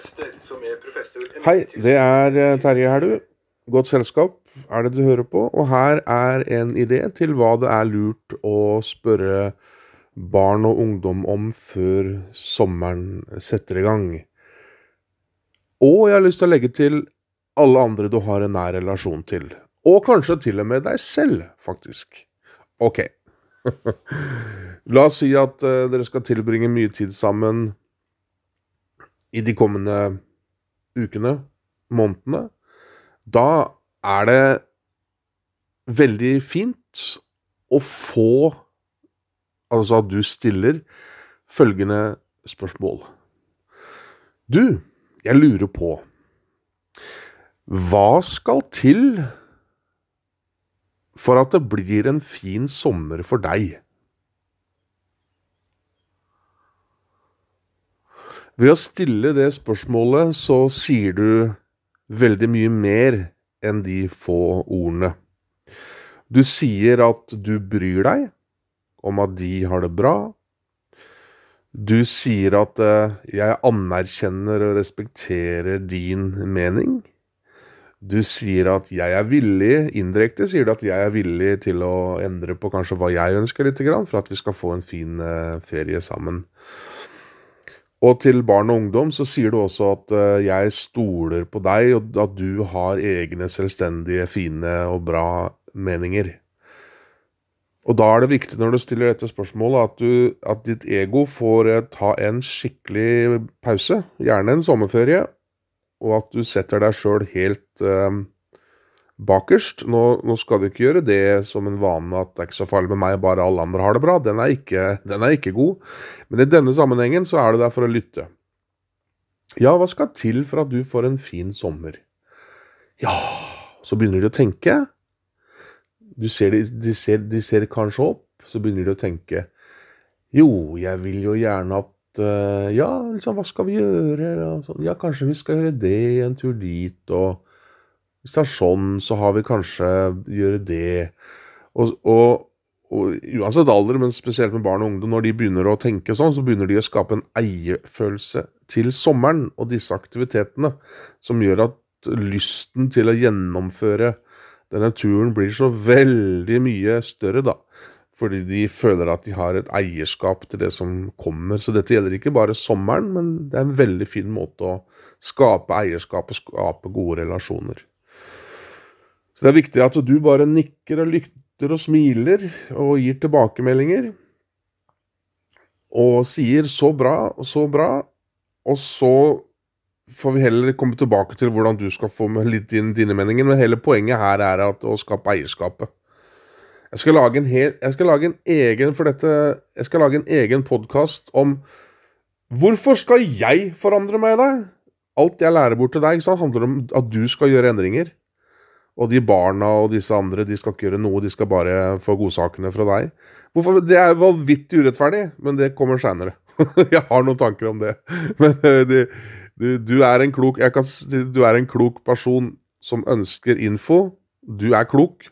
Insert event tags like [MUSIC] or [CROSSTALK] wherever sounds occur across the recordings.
gjester som er professor Hei, det er eh, Terje her, du. Godt selskap er det du hører på. Og her er en idé til hva det er lurt å spørre barn og ungdom om før sommeren setter i gang. Og jeg har lyst til å legge til alle andre du har en nær relasjon til. Og kanskje til og med deg selv, faktisk. OK. [LAUGHS] La oss si at eh, dere skal tilbringe mye tid sammen i de kommende ukene, månedene. Da er det veldig fint å få Altså at du stiller følgende spørsmål. Du, jeg lurer på Hva skal til for at det blir en fin sommer for deg? Ved å stille det spørsmålet så sier du veldig mye mer enn de få ordene. Du sier at du bryr deg om at de har det bra. Du sier at eh, 'jeg anerkjenner og respekterer din mening'. Du sier at 'jeg er villig', indirekte sier du at 'jeg er villig til å endre på kanskje hva jeg ønsker litt, for at vi skal få en fin eh, ferie sammen'. Og til barn og ungdom så sier du også at uh, jeg stoler på deg, og at du har egne selvstendige, fine og bra meninger. Og da er det viktig når du stiller dette spørsmålet, at, du, at ditt ego får ta en skikkelig pause, gjerne en sommerferie, og at du setter deg sjøl helt uh, bakerst. Nå, nå, skal du ikke gjøre det som en vane at det er ikke så farlig med meg, bare alle andre har det bra. Den er ikke, den er ikke god. Men i denne sammenhengen så er du der for å lytte. Ja, hva skal til for at du får en fin sommer? Ja, så begynner de å tenke. Du ser, de, ser, de ser kanskje opp, så begynner de å tenke. Jo, jeg vil jo gjerne at uh, Ja, liksom, hva skal vi gjøre? Ja, kanskje vi skal gjøre det, en tur dit, og hvis det er sånn, så har vi kanskje gjøre det. Og, og, og, uansett alder, men spesielt med barn og ungdom, når de begynner å tenke sånn, så begynner de å skape en eierfølelse til sommeren og disse aktivitetene, som gjør at lysten til å gjennomføre denne turen blir så veldig mye større, da. Fordi de føler at de har et eierskap til det som kommer. Så dette gjelder ikke bare sommeren, men det er en veldig fin måte å skape eierskap og skape gode relasjoner. Så det er viktig at du bare nikker og lykter og smiler og gir tilbakemeldinger. Og sier 'så bra', 'så bra', og så får vi heller komme tilbake til hvordan du skal få med litt inn dine meninger. Men hele poenget her er å skape eierskapet. Jeg skal lage en, hel, jeg skal lage en egen for dette, jeg skal lage en egen podkast om hvorfor skal jeg forandre meg deg? Alt jeg lærer bort til deg, handler om at du skal gjøre endringer. Og de barna og disse andre de skal ikke gjøre noe, de skal bare få godsakene fra deg. Hvorfor? Det er vanvittig urettferdig, men det kommer seinere. [LAUGHS] jeg har noen tanker om det. [LAUGHS] Men de, du, du, er klok, kan, du er en klok person som ønsker info. Du er klok,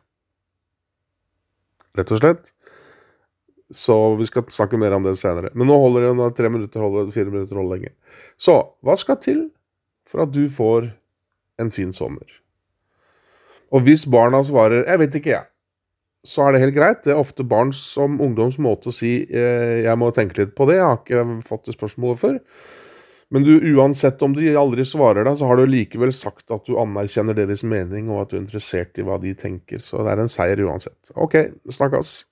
rett og slett. Så vi skal snakke mer om det senere. Men nå holder det tre minutter, holder, fire minutter holder lenge. Så hva skal til for at du får en fin sommer? Og hvis barna svarer 'jeg vet ikke, jeg', så er det helt greit. Det er ofte barns som ungdoms måte å si eh, 'jeg må tenke litt på det', jeg har ikke fått det spørsmålet før. Men du, uansett om de aldri svarer deg, så har du likevel sagt at du anerkjenner deres mening, og at du er interessert i hva de tenker. Så det er en seier uansett. OK, snakkes.